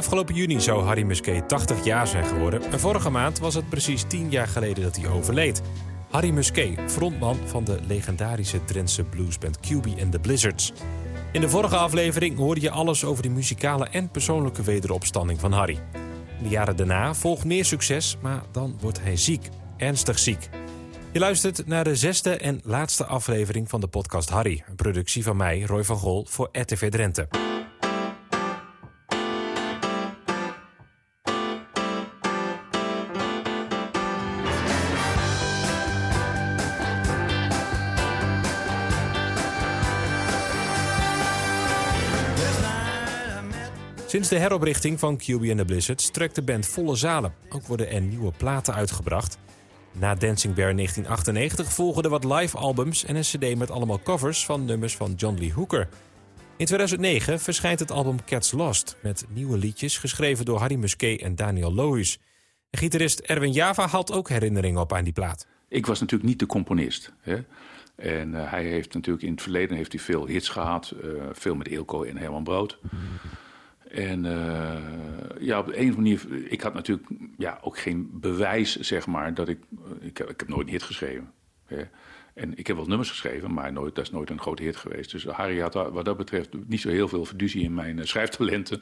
Afgelopen juni zou Harry Musquet 80 jaar zijn geworden. En vorige maand was het precies 10 jaar geleden dat hij overleed. Harry Musquet, frontman van de legendarische Drentse bluesband QB and the Blizzards. In de vorige aflevering hoorde je alles over de muzikale en persoonlijke wederopstanding van Harry. In de jaren daarna volgt meer succes, maar dan wordt hij ziek. Ernstig ziek. Je luistert naar de zesde en laatste aflevering van de podcast Harry. Een productie van mij, Roy van Gol, voor RTV Drenthe. Sinds de heroprichting van QB and the Blizzards trekt de band volle zalen. Ook worden er nieuwe platen uitgebracht. Na Dancing Bear 1998 volgen er wat live albums en een cd met allemaal covers van nummers van John Lee Hooker. In 2009 verschijnt het album Cats Lost met nieuwe liedjes geschreven door Harry Musquet en Daniel Lohuis. Gitarist Erwin Java haalt ook herinneringen op aan die plaat. Ik was natuurlijk niet de componist. Hè? En uh, hij heeft natuurlijk in het verleden heeft hij veel hits gehad. Uh, veel met Eelco en Herman Brood. En uh, ja, op de een of andere manier... Ik had natuurlijk ja, ook geen bewijs, zeg maar, dat ik... Ik heb, ik heb nooit een hit geschreven. Hè? En ik heb wel nummers geschreven, maar nooit, dat is nooit een grote hit geweest. Dus Harry had wat dat betreft niet zo heel veel fiducie in mijn uh, schrijftalenten.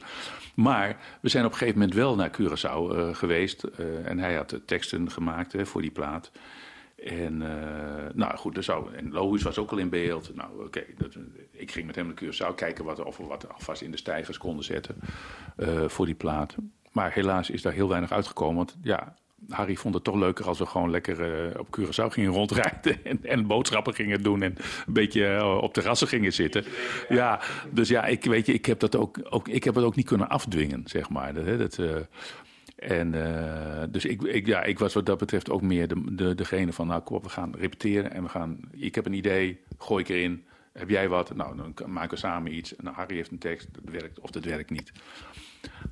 Maar we zijn op een gegeven moment wel naar Curaçao geweest. En hij had teksten gemaakt hè, voor die plaat. En nou goed, er zou, en Lois was ook al in beeld. Nou oké, ik ging met hem naar Curaçao kijken wat, of we wat alvast in de stijgers konden zetten voor die plaat. Maar helaas is daar heel weinig uitgekomen. Want ja, Harry vond het toch leuker als we gewoon lekker uh, op Curaçao gingen rondrijden. En, en, boodschappen gingen doen en een beetje uh, op terrassen gingen zitten. Ja, dus ja, ik weet je, ik heb dat ook, ook, ik heb het ook niet kunnen afdwingen, zeg maar. Dat, dat, uh, en dus ik, ik, ja, ik was wat dat betreft ook meer de, de, degene van, nou kom we gaan repeteren en we gaan, ik heb een idee, gooi ik erin. Heb jij wat? Nou, dan maken we samen iets. Nou, Harry heeft een tekst, dat werkt of dat werkt niet.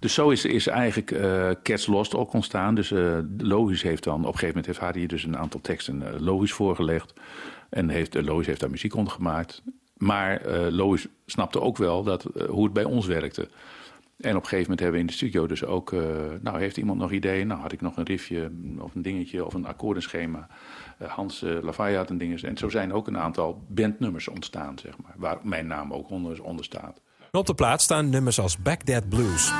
Dus zo is, is eigenlijk uh, Cats Lost ook ontstaan. Dus uh, Logisch heeft dan, op een gegeven moment heeft Harry dus een aantal teksten uh, Logisch voorgelegd. En heeft, Logisch heeft daar muziek onder gemaakt. Maar Logisch snapte ook wel dat, hoe het bij ons werkte. En op een gegeven moment hebben we in de studio dus ook... nou, heeft iemand nog ideeën? Nou, had ik nog een riffje of een dingetje of een akkoordenschema. Hans uh, Lafayette had een. En zo zijn ook een aantal bandnummers ontstaan, zeg maar. Waar mijn naam ook onder, onder staat. Op de plaat staan nummers als Baghdad Blues.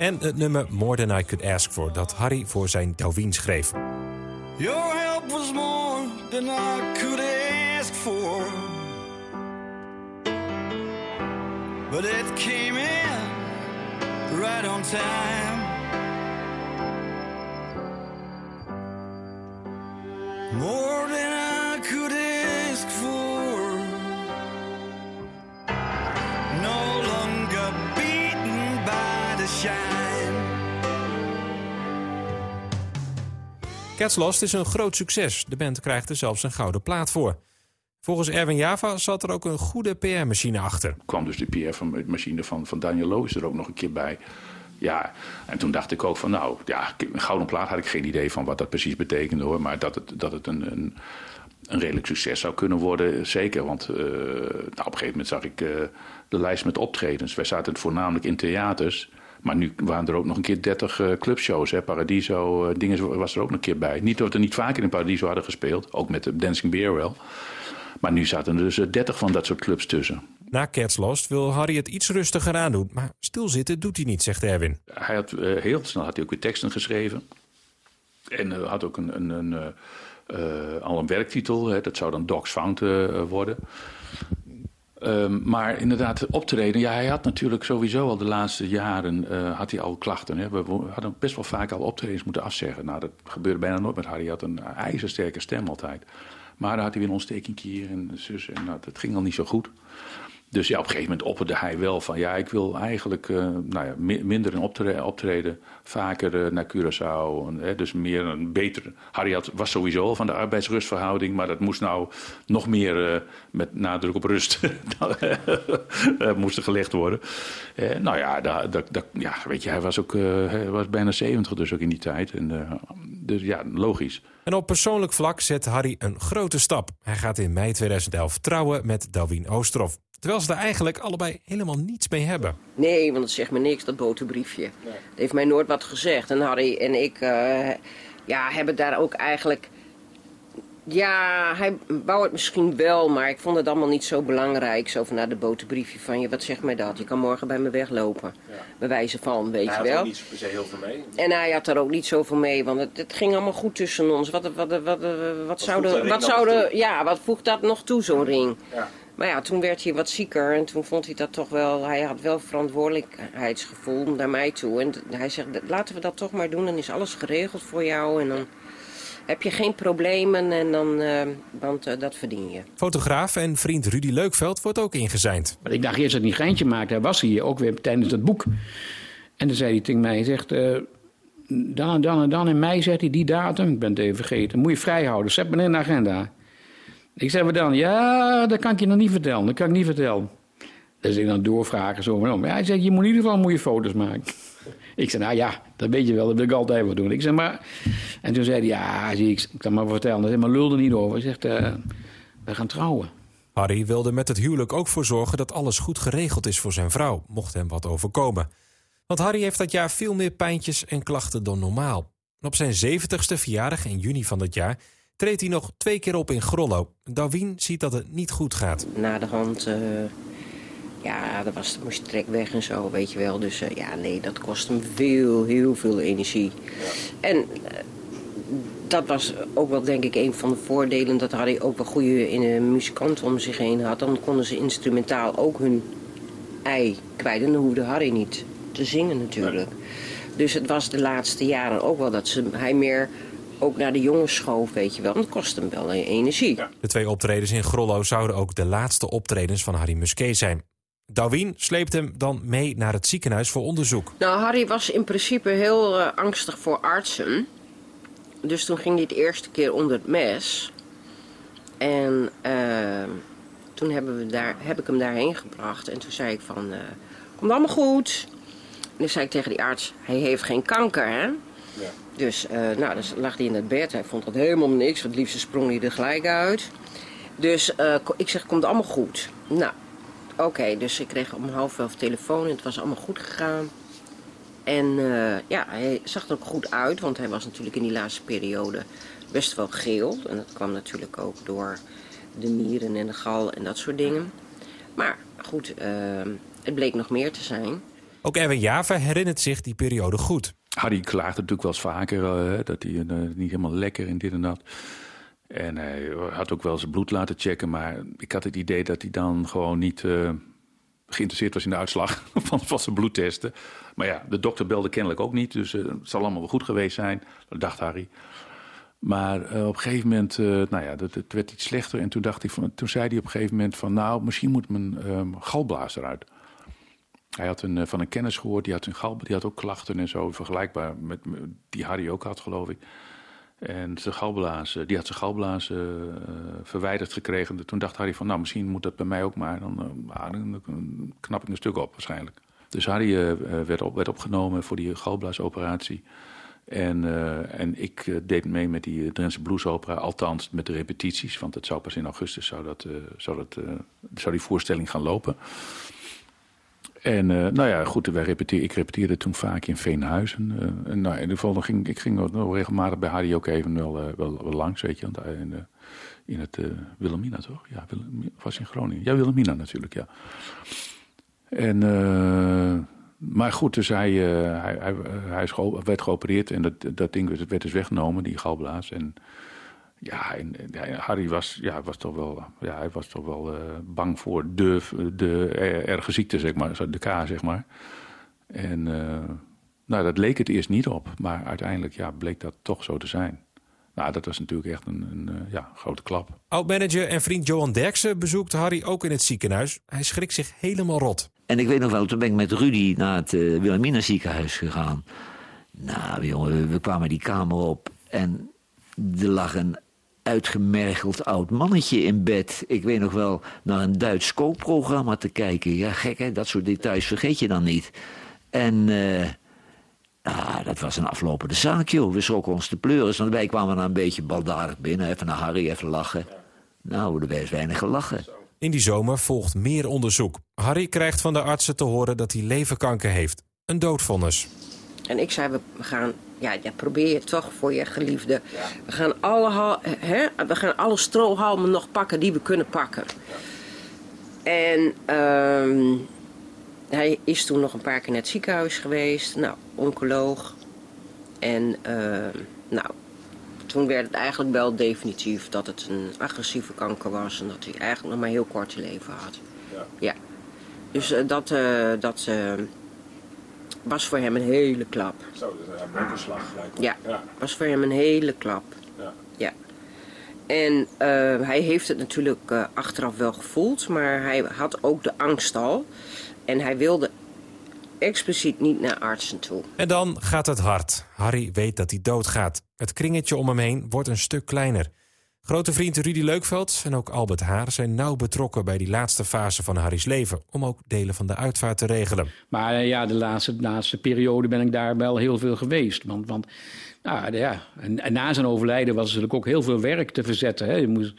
En het nummer More Than I Could Ask For, dat Harry voor zijn Dauwien schreef. Your help was more than I could ask for. But it came in right on time. More than I could ask for. No shine. Cats Lost is een groot succes. De band krijgt er zelfs een gouden plaat voor. Volgens Erwin Java zat er ook een goede PR-machine achter. kwam dus de PR-machine van, van Daniel Loos er ook nog een keer bij. Ja, en toen dacht ik ook van nou, ja, een gouden plaat had ik geen idee van wat dat precies betekende hoor. Maar dat het, dat het een, een, een redelijk succes zou kunnen worden, zeker. Want uh, nou, op een gegeven moment zag ik uh, de lijst met optredens. Wij zaten voornamelijk in theaters. Maar nu waren er ook nog een keer 30 uh, clubshows. Hè. Paradiso, dingen was er ook nog een keer bij. Niet dat we niet vaker in Paradiso hadden gespeeld. Ook met de Dancing Beer wel. Maar nu zaten er dus 30 van dat soort clubs tussen. Na Cats Lost wil Harry het iets rustiger aandoen. Maar stilzitten doet hij niet, zegt Erwin. Hij had, uh, heel snel had hij ook weer teksten geschreven. En uh, had ook een, een, een uh, al een werktitel. Hè, dat zou dan Dogs Found worden. Um, maar inderdaad, optreden. Ja, hij had natuurlijk sowieso al de laatste jaren had hij al klachten. Hè. We hadden best wel vaak al optredens moeten afzeggen. Nou, dat gebeurde bijna nooit met Harry. Hij had een ijzersterke stem altijd. Maar dan had hij weer een ontsteking hier en zus. En dat ging al niet zo goed. Dus ja, op een gegeven moment opperde hij wel van... ja, ik wil eigenlijk uh, nou ja, mi minder in optreden, optreden vaker uh, naar Curaçao. En, hè, dus meer een betere... Harry had, was sowieso al van de arbeidsrustverhouding... maar dat moest nou nog meer uh, met nadruk op rust moest gelegd worden. nou ja, ja, weet je, hij was ook was bijna 70 dus ook in die tijd. En dus ja, logisch. En op persoonlijk vlak zet Harry een grote stap. Hij gaat in mei 2011 trouwen met Dalwien Oosterhoff. Terwijl ze er eigenlijk allebei helemaal niets mee hebben. Nee, want het zegt me niks, dat boterbriefje. Het heeft mij nooit wat gezegd. En Harry en ik eh, ja, hebben daar ook eigenlijk... Ja, hij wou het misschien wel, maar ik vond het allemaal niet zo belangrijk. Zo van, nou, de boterbriefje van je, wat zegt mij dat? Je kan morgen bij me weglopen. Bij wijze van, weet je wel. niet per se heel veel mee. En hij had er ook niet zoveel mee, want het, het ging allemaal goed tussen ons. Wat, wat, wat, wat, wat, zo'n zouden, wat zouden, ja, wat voegt dat nog toe, zo'n ring? Ja. Maar ja, toen werd hij wat zieker en toen vond hij dat toch wel, hij had wel verantwoordelijkheidsgevoel naar mij toe. En hij zegt, laten we dat toch maar doen, dan is alles geregeld voor jou en dan heb je geen problemen en dan, eh, want eh, dat verdien je. Fotograaf en vriend Rudy Leukveld wordt ook ingezijnd. Maar ik dacht eerst dat hij een geintje maakte. Hij was hier ook weer tijdens dat boek. En dan zei hij tegen mij, hij zegt... eh, dan en dan en dan in mei, zegt hij, die datum, ik ben het even vergeten... moet je vrijhouden, zet me in de agenda. Ik zei, wat dan? Ja, dat kan ik je nog niet vertellen, dat kan ik niet vertellen. Dus ik dan doorvragen zo hij zegt, je moet in ieder geval mooie foto's maken. Ik zei, nou ja, dat weet je wel, dat wil ik altijd wel doen. Ik zei, maar... En toen zei hij, ja, zie ik, kan maar vertellen. Zei, maar lul niet over. Hij zegt, eh, we gaan trouwen. Harry wilde met het huwelijk ook voor zorgen dat alles goed geregeld is voor zijn vrouw, mocht hem wat overkomen. Want Harry heeft dat jaar veel meer pijntjes en klachten dan normaal. En op zijn 70ste verjaardag in juni van dat jaar treedt hij nog twee keer op in Grollo. Darwin ziet dat het niet goed gaat. Na de hand, eh, ja, dat was, moest je trek weg en zo, weet je wel. Dus eh, ja, nee, dat kost hem veel, heel veel energie. En eh, dat was ook wel, denk ik, een van de voordelen... dat Harry ook wel goede in, eh, muzikanten om zich heen had. Dan konden ze instrumentaal ook hun ei kwijt. En dan hoefde Harry niet te zingen natuurlijk. Dus het was de laatste jaren ook wel dat ze, hij meer ook naar de jongens schoof, weet je wel. Want het kost hem wel energie. De twee optredens in Grollo zouden ook de laatste optredens van Harry Musquet zijn. Darwin sleept hem dan mee naar het ziekenhuis voor onderzoek. Nou, Harry was in principe heel eh, angstig voor artsen. Dus toen ging hij de eerste keer onder het mes. En eh, toen hebben we daar, heb ik hem daarheen gebracht. En toen zei ik van, eh komt allemaal goed. En toen zei ik tegen die arts, hij heeft geen kanker, hè? Dus, eh, nou, dus lag hij in het bed. Hij vond dat helemaal niks. Het liefst sprong hij er gelijk uit. Dus eh, ik zeg, komt allemaal goed. Nou, oké. dus ik kreeg om half elf telefoon en het was allemaal goed gegaan. En eh, ja, hij zag er ook goed uit, want hij was natuurlijk in die laatste periode best wel geel. En dat kwam natuurlijk ook door de mieren en de gal en dat soort dingen. Maar goed, het bleek nog meer te zijn. Ook Erwin Java herinnert zich die periode goed. Harry klaagde natuurlijk wel eens vaker eh, dat hij eh, niet helemaal lekker en dit en dat. En hij had ook wel zijn bloed laten checken, maar ik had het idee dat hij dan gewoon niet eh, geïnteresseerd was in de uitslag van, van zijn bloedtesten. Maar ja, de dokter belde kennelijk ook niet, dus het zal allemaal wel goed geweest zijn, dat dacht Harry. Maar op een gegeven moment, nou ja, het, werd iets slechter. En toen, dacht ik van, toen zei hij op een gegeven moment van, nou, misschien moet mijn galblaas eruit. Hij had een, eh, van een kennis gehoord, die had, een gal, die had ook klachten en zo, vergelijkbaar met die Harry ook had, geloof ik. En zijn galblaas, die had zijn galblaas eh, verwijderd gekregen. Toen dacht Harry van, nou, misschien moet dat bij mij ook maar. Dan, eh, ah, dan, knap ik een stuk op waarschijnlijk. Dus Harry eh, werd, op, werd opgenomen voor die galblaasoperatie. En, en ik deed mee met die Drentse Bluesopera, althans met de repetities. Want het zou pas in augustus zou dat, zou dat, zou die voorstelling gaan lopen. En eh, nou ja, goed, wij repeteer, ik repeteerde toen vaak in Veenhuizen. eh, nou, in ieder geval ging ik ging regelmatig bij Harry ook even wel, eh, wel, wel langs, weet je. In, in het Wilhelmina, toch? Ja, was in Groningen. Ja, Wilhelmina natuurlijk, ja. En, maar goed, dus hij, hij, hij, werd geopereerd en dat, dat ding werd, werd dus weggenomen, die galblaas. En ja, en, en hij- Harry was, ja, was toch wel, ja, hij was toch wel eh, bang voor de, de er- erge ziekte, zeg maar, zo de K, zeg maar. En eh, nou, dat leek het eerst niet op, maar uiteindelijk ja, bleek dat toch zo te zijn. Nou, dat was natuurlijk echt een, een eh, ja, grote klap. Oud-manager en vriend Johan Derksen bezoekt Harry ook in het ziekenhuis. Hij schrikt zich helemaal rot. En ik weet nog wel, toen ben ik met Rudy naar het uh, Wilhelmina ziekenhuis gegaan. Nou, jongen, we, we kwamen die kamer op en er lag een uitgemergeld oud mannetje in bed. Ik weet nog wel naar een Duits kookprogramma te kijken. Ja, gek hè, dat soort details vergeet je dan niet. En eh, Nou, dat was een aflopende zaak, joh. We schrokken ons de pleuris. Want wij kwamen dan een beetje baldadig binnen. Even naar Harry, even lachen. Nou, er werd weinig gelachen. In die zomer volgt meer onderzoek. Harry krijgt van de artsen te horen dat hij leverkanker heeft. Een doodvonnis. En ik zei, we gaan, ja, ja probeer je toch voor je geliefde. We, gaan alle, hè, we gaan alle strohalmen nog pakken die we kunnen pakken. En ehm, hij is toen nog een paar keer naar het ziekenhuis geweest. Nou, oncoloog. En ehm, nou, toen werd het eigenlijk wel definitief dat het een agressieve kanker was. En dat hij eigenlijk nog maar heel kort te leven had. Ja. Dus eh, dat, eh, dat eh, was voor hem een hele klap. Zo, dat is een gelijk. Ja, was voor hem een hele klap. Ja. Ja. En eh, hij heeft het natuurlijk eh, achteraf wel gevoeld, maar hij had ook de angst al. En hij wilde expliciet niet naar artsen toe. En dan gaat het hard. Harry weet dat hij doodgaat. Het kringetje om hem heen wordt een stuk kleiner. Grote vriend Rudy Leukveld en ook Albert Haar zijn nauw betrokken bij die laatste fase van Harry's leven. Om ook delen van de uitvaart te regelen. Maar eh, ja, de laatste, laatste periode ben ik daar wel heel veel geweest. Want, want nou, ja, en, na zijn overlijden was er natuurlijk ook heel veel werk te verzetten. Hè. Je moest,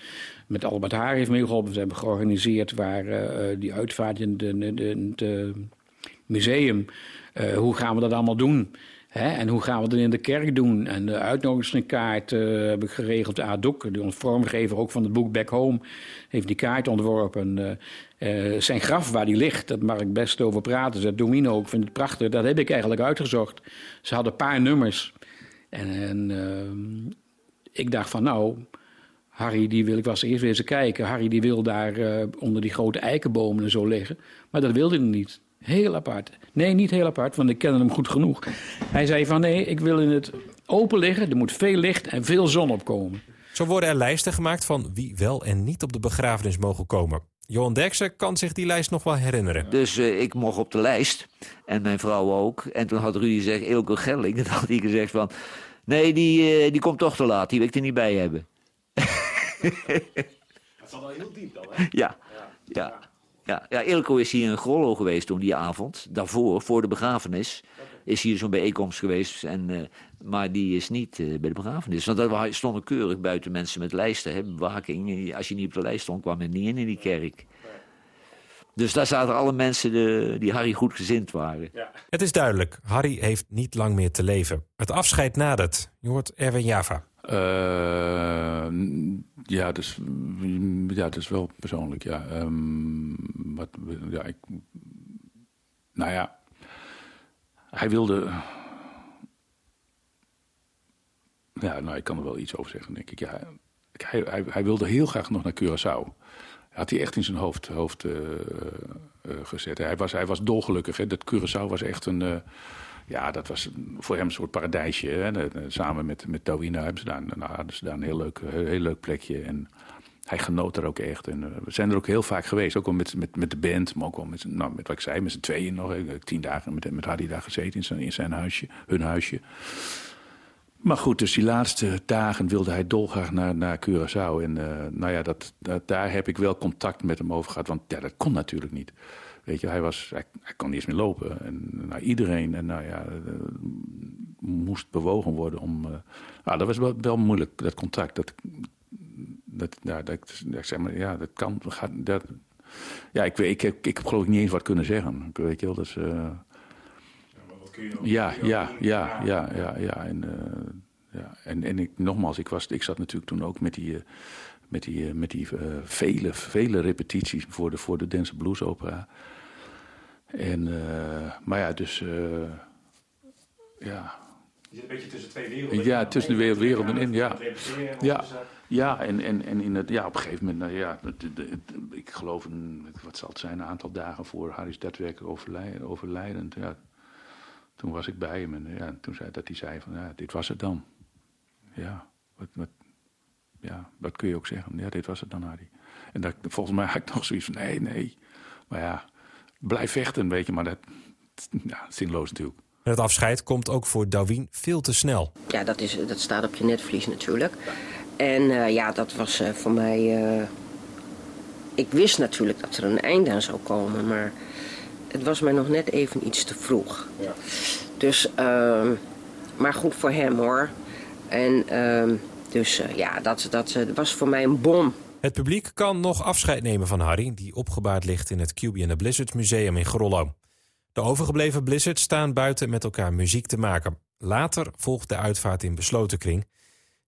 met Albert Haar heeft meegeholpen. We hebben georganiseerd waar eh, die uitvaart in het museum. eh, hoe gaan we dat allemaal doen? Hè? En hoe gaan we dat in de kerk doen? En de uitnodigingskaart eh, heb ik geregeld. Adok, de vormgever ook van het boek Back Home, heeft die kaart ontworpen. Eh, eh, zijn graf waar die ligt, dat mag ik best over praten. Dat Domino, ik vind het prachtig. Dat heb ik eigenlijk uitgezocht. Ze hadden een paar nummers. En, en eh, ik dacht van nou, Harry die wil, ik was eerst weer eens kijken. Harry die wil daar onder die grote eikenbomen en zo liggen. Maar dat wilde hij niet. Heel apart. Nee, niet heel apart, want ik kende hem goed genoeg. Hij zei van nee, ik wil in het open liggen. Er moet veel licht en veel zon opkomen. Zo worden er lijsten gemaakt van wie wel en niet op de begrafenis mogen komen. Johan Derksen kan zich die lijst nog wel herinneren. Dus eh, ik mocht op de lijst. En mijn vrouw ook. En toen had Rudy gezegd, Eelco Gelling. En toen had hij gezegd van... Nee, die, eh, die komt toch te laat. Die wil ik er niet bij hebben. Dat zat al heel diep dan, hè? Ja, ja. Ja, ja, Eelco is hier in Grollo geweest toen die avond. Daarvoor, voor de begrafenis, is hier zo'n bijeenkomst geweest. En, eh, maar die is niet eh, bij de begrafenis. Want er stonden keurig buiten mensen met lijsten. Hè, bewaking. Als je niet op de lijst stond, kwam je niet in in die kerk. Dus daar zaten alle mensen de, die Harry goed gezind waren. Het is duidelijk, Harry heeft niet lang meer te leven. Het afscheid nadert. Je hoort Erwin Java. Eh, ja, dus, ja, dat is wel persoonlijk, ja. Ehm, wat, ja ik, nou ja, hij wilde... Ja, nou, ik kan er wel iets over zeggen, denk ik. Ja, hij, hij, hij wilde heel graag nog naar Curaçao. Had hij echt in zijn hoofd, hoofd eh, eh, gezet. Hij was, hij was dolgelukkig. Hè. Dat Curaçao was echt een... eh, ja, dat was voor hem een soort paradijsje. Hè. Samen met, met Tawina hebben ze daar, nou, hadden ze daar een heel leuk, heel, heel leuk plekje. En hij genoot er ook echt. En eh, we zijn er ook heel vaak geweest. Ook wel met, met, met de band, maar ook wel met, nou, met wat ik zei, met z'n tweeën nog. Ik tien dagen met, met Hardy daar gezeten in zijn, in zijn huisje, hun huisje. Maar goed, dus die laatste dagen wilde hij dolgraag naar, naar Curaçao. En eh, nou ja, dat, dat, daar heb ik wel contact met hem over gehad. Want ja, dat kon natuurlijk niet. Weet je, hij, was, hij, hij kon niet eens meer lopen. En nou, iedereen en, nou ja, eh, moest bewogen worden om... eh, nou, dat was wel, wel moeilijk, dat contact. Dat, dat, ja, dat, ik zeg maar, ja, dat kan... Gaat, dat, ja, ik, weet- ik, heb, ik heb geloof ik niet eens wat kunnen zeggen. Ik Weet je wel, dus... eh, ja, ja, ja, ja, ja, ja. En, eh, ja. en, en ik, nogmaals, ik, was, ik zat natuurlijk toen ook met die, met die, eh, met die eh, vele, vele repetities voor de, voor de Dance Blues Opera. En, eh, maar ja, dus, ja. Je zit een beetje tussen twee werelden. Ja, tussen de wereld, werelden in, ja. Ja, ja en, en, en in het, ja, op een gegeven moment, nou ja, het- het- het- ik geloof, een, wat zal het zijn, een aantal dagen voor Harry's daadwerkelijk overlijden, overlijdend. Ja, toen was ik bij hem en ja, toen zei dat hij zei van, ja, dit was het dan. Ja, wat, wat, ja, wat kun je ook zeggen? Ja, dit was het dan, Harry. En dat, volgens mij had ik nog zoiets van, nee, nee. Maar ja, blijf vechten, weet je, maar dat, ja, zinloos natuurlijk. En het afscheid komt ook voor Dawin veel te snel. Ja, dat, is, dat staat op je netvlies natuurlijk. En eh, ja, dat was eh, voor mij. eh, ik wist natuurlijk dat er een einde aan zou komen, maar het was mij nog net even iets te vroeg. Dus, ehm, maar goed voor hem hoor. En ehm, dus eh, ja, dat, dat eh, was voor mij een bom. Het publiek kan nog afscheid nemen van Harry, die opgebaard ligt in het QB and the Blizzard Museum in Grollo. De overgebleven Blizzards staan buiten met elkaar muziek te maken. Later volgt de uitvaart in besloten kring.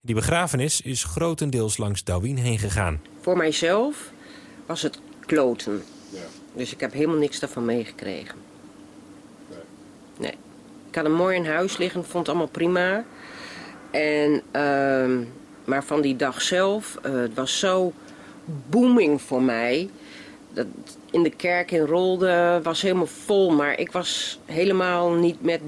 Die begrafenis is grotendeels langs Darwin heen gegaan. Voor mijzelf was het kloten. Dus ik heb helemaal niks daarvan meegekregen. Nee. Ik had hem mooi in huis liggen, vond het allemaal prima. En, ehm, maar van die dag zelf, eh, het was zo booming voor mij. Dat in de kerk in Rolde was helemaal vol, maar ik was helemaal niet met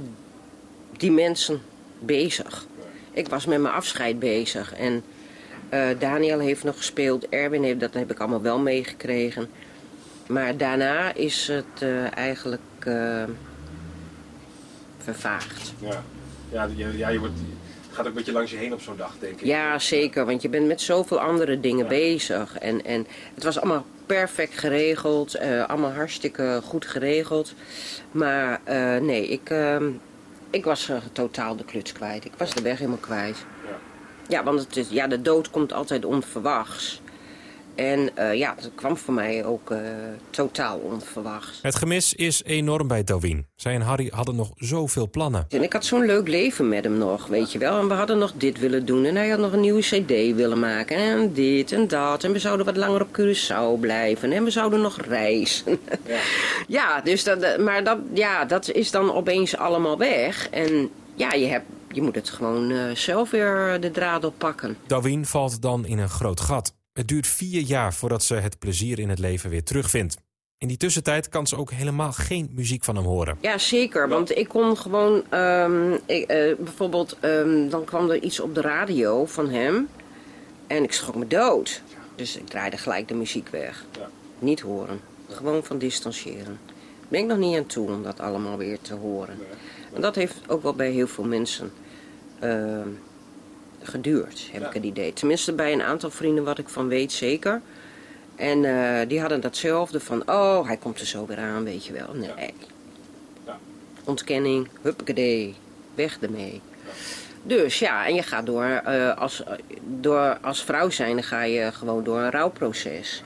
die mensen bezig. Ik was met mijn afscheid bezig. En eh, Daniel heeft nog gespeeld, Erwin heeft, dat heb ik allemaal wel meegekregen. Maar daarna is het eh, eigenlijk vervaagd. Ja, ja, je, ja je wordt, gaat ook een beetje langs je heen op zo'n dag, denk ik. Ja, zeker, want je bent met zoveel andere dingen bezig. En, en het was allemaal perfect geregeld, eh, allemaal hartstikke goed geregeld. Maar eh, nee, ik, ehm, ik was eh, totaal de kluts kwijt. Ik was de weg helemaal kwijt. Ja. Ja, want het is, ja, de dood komt altijd onverwachts. En eh, ja, dat kwam voor mij ook eh, totaal onverwachts. Het gemis is enorm bij Darwin. Zij en Harry hadden nog zoveel plannen. En ik had zo'n leuk leven met hem nog, weet je wel. En we hadden nog dit willen doen. En hij had nog een nieuwe cd willen maken. En dit en dat. En we zouden wat langer op Curaçao blijven. En we zouden nog reizen. Ja, ja dus dat, maar dat, ja, dat is dan opeens allemaal weg. En ja, je, hebt, je moet het gewoon eh, zelf weer de draad oppakken. Darwin valt dan in een groot gat. Het duurt vier jaar voordat ze het plezier in het leven weer terugvindt. In die tussentijd kan ze ook helemaal geen muziek van hem horen. Ja, zeker. Want ik kon gewoon... ehm, ik, eh, bijvoorbeeld, ehm, dan kwam er iets op de radio van hem. En ik schrok me dood. Dus ik draaide gelijk de muziek weg. Niet horen. Gewoon van distancieren. Ben ik nog niet aan toe om dat allemaal weer te horen. En dat heeft ook wel bij heel veel mensen ehm, geduurd, heb ik het idee. Tenminste bij een aantal vrienden wat ik van weet zeker. En eh, die hadden datzelfde van, oh, hij komt er zo weer aan, weet je wel. Nee. Ontkenning, huppakee, weg ermee. Dus ja, en je gaat door, eh, als, door als vrouw zijn, dan ga je gewoon door een rouwproces.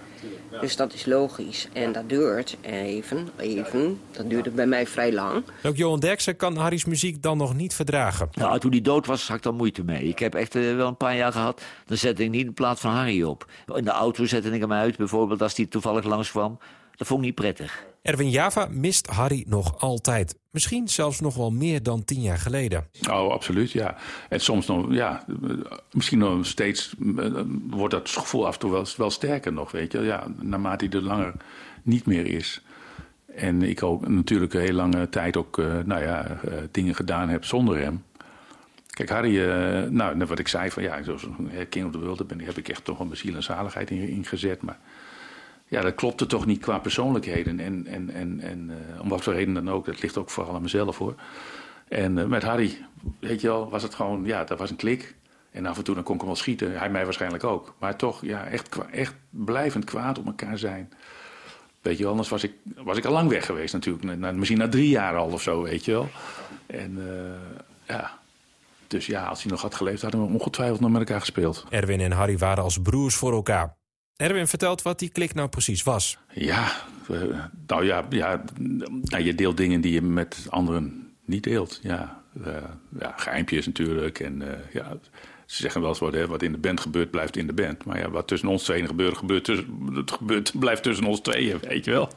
Dus dat is logisch. En dat duurt even, even. Dat duurde bij mij vrij lang. Ook Johan Derksen kan Harry's muziek dan nog niet verdragen. Nou, toen hij dood was, had ik daar moeite mee. Ik heb echt eh, wel een paar jaar gehad. Dan zette ik niet in plaats van Harry op. In de auto zette ik hem uit, bijvoorbeeld als hij toevallig langskwam. Dat vond ik niet prettig. Erwin Java mist Harry nog altijd. Misschien zelfs nog wel meer dan tien jaar geleden. Oh, absoluut, ja. En soms nog, ja, misschien nog steeds eh, wordt dat gevoel af en toe wel, wel sterker nog, weet je. Ja, naarmate hij er langer niet meer is. En ik ook natuurlijk een hele lange tijd ook, eh, nou ja, eh, dingen gedaan heb zonder hem. Kijk, Harry, eh, nou, wat ik zei, van ja, zoals een King of the World, daar ben, heb ik echt toch wel mijn ziel en zaligheid in, in gezet. Maar ja, dat klopte toch niet qua persoonlijkheden. En, en, en, en eh, om wat voor reden dan ook, dat ligt ook vooral aan mezelf hoor. En eh, met Harry, weet je wel, was het gewoon, ja, dat was een klik. En af en toe dan kon ik hem wel schieten, hij mij waarschijnlijk ook. Maar toch, ja, echt, echt blijvend kwaad op elkaar zijn. Weet je wel, anders was ik, was ik al lang weg geweest natuurlijk. Na- na- misschien na drie jaar al of zo, weet je wel. En eh, ja, dus ja, als hij nog had geleefd, hadden we ongetwijfeld nog met elkaar gespeeld. Erwin en Harry waren als broers voor elkaar. Erwin vertelt wat die klik nou precies was. Ja, eh, nou ja, ja nou, je deelt dingen die je met anderen niet deelt. Ja, eh, ja geheimpjes natuurlijk. En eh, ja, ze zeggen wel eens wat, hè, wat in de band gebeurt, blijft in de band. Maar ja, wat tussen ons tweeën gebeurt, gebeurt, tussen, het gebeurt blijft tussen ons tweeën, weet je wel.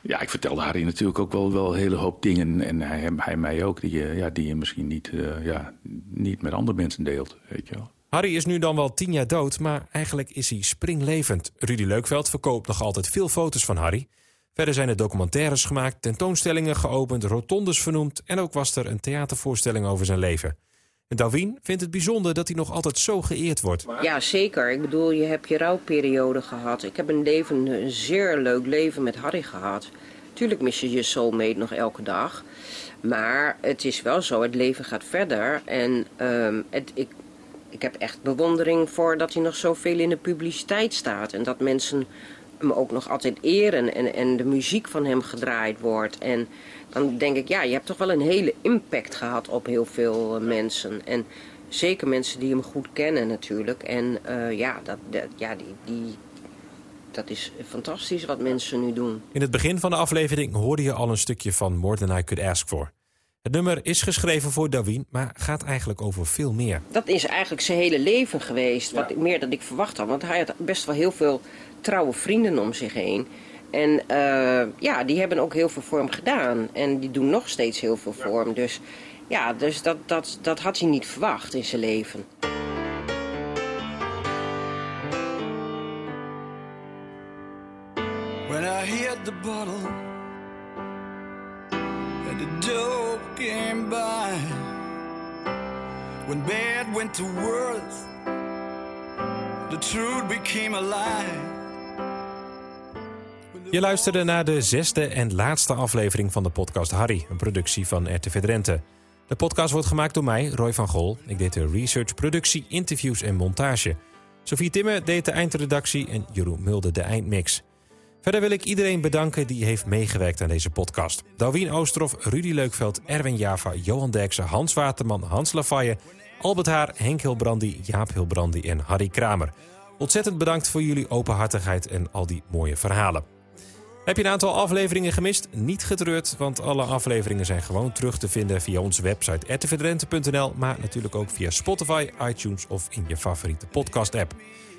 Ja, ik vertelde Harry natuurlijk ook wel, wel een hele hoop dingen. En hij, hij mij ook, die, ja, die je misschien niet, ja, niet met andere mensen deelt, weet je wel. Harry is nu dan wel tien jaar dood, maar eigenlijk is hij springlevend. Rudy Leukveld verkoopt nog altijd veel foto's van Harry. Verder zijn er documentaires gemaakt, tentoonstellingen geopend, rotondes vernoemd... en ook was er een theatervoorstelling over zijn leven. En vindt het bijzonder dat hij nog altijd zo geëerd wordt. Ja, zeker. Ik bedoel, je hebt je rouwperiode gehad. Ik heb een leven, een zeer leuk leven met Harry gehad. Tuurlijk mis je je soulmate nog elke dag. Maar het is wel zo, het leven gaat verder. En ehm, het, ik, ik heb echt bewondering voor dat hij nog zoveel in de publiciteit staat. En dat mensen hem ook nog altijd eren en, en de muziek van hem gedraaid wordt. En dan denk ik, ja, je hebt toch wel een hele impact gehad op heel veel eh, mensen. En zeker mensen die hem goed kennen natuurlijk. En eh, ja, dat, dat, ja die, die, dat is fantastisch wat mensen nu doen. In het begin van de aflevering hoorde je al een stukje van More Than I Could Ask For. Het nummer is geschreven voor Dawin, maar gaat eigenlijk over veel meer. Dat is eigenlijk zijn hele leven geweest. Wat meer dan ik verwacht had. Want hij had best wel heel veel trouwe vrienden om zich heen. En eh, ja, die hebben ook heel veel voor hem gedaan. En die doen nog steeds heel veel voor hem. Dus ja, dus dat, dat, dat had hij niet verwacht in zijn leven. Went to the truth became a lie. Je luisterde naar de zesde en laatste aflevering van de podcast Harry, een productie van RTV Drenthe. De podcast wordt gemaakt door mij, Roy van Gol. Ik deed de research, productie, interviews en montage. Sophie Timme deed de eindredactie en Jeroen Mulder de eindmix. Verder wil ik iedereen bedanken die heeft meegewerkt aan deze podcast. Dalwien Oosterhoff, Rudy Leukveld, Erwin Java, Johan Derksen, Hans Waterman, Hans Lafaye, Albert Haar, Henk Hilbrandi, Jaap Hilbrandi en Harry Kramer. Ontzettend bedankt voor jullie openhartigheid en al die mooie verhalen. Heb je een aantal afleveringen gemist? Niet getreurd, want alle afleveringen zijn gewoon terug te vinden via onze website rtvdrenthe.nl, maar natuurlijk ook via Spotify, iTunes of in je favoriete podcast-app.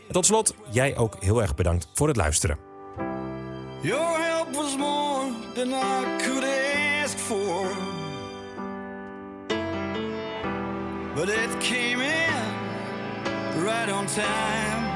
En tot slot, jij ook heel erg bedankt voor het luisteren. Help more than for. But it came in right on time.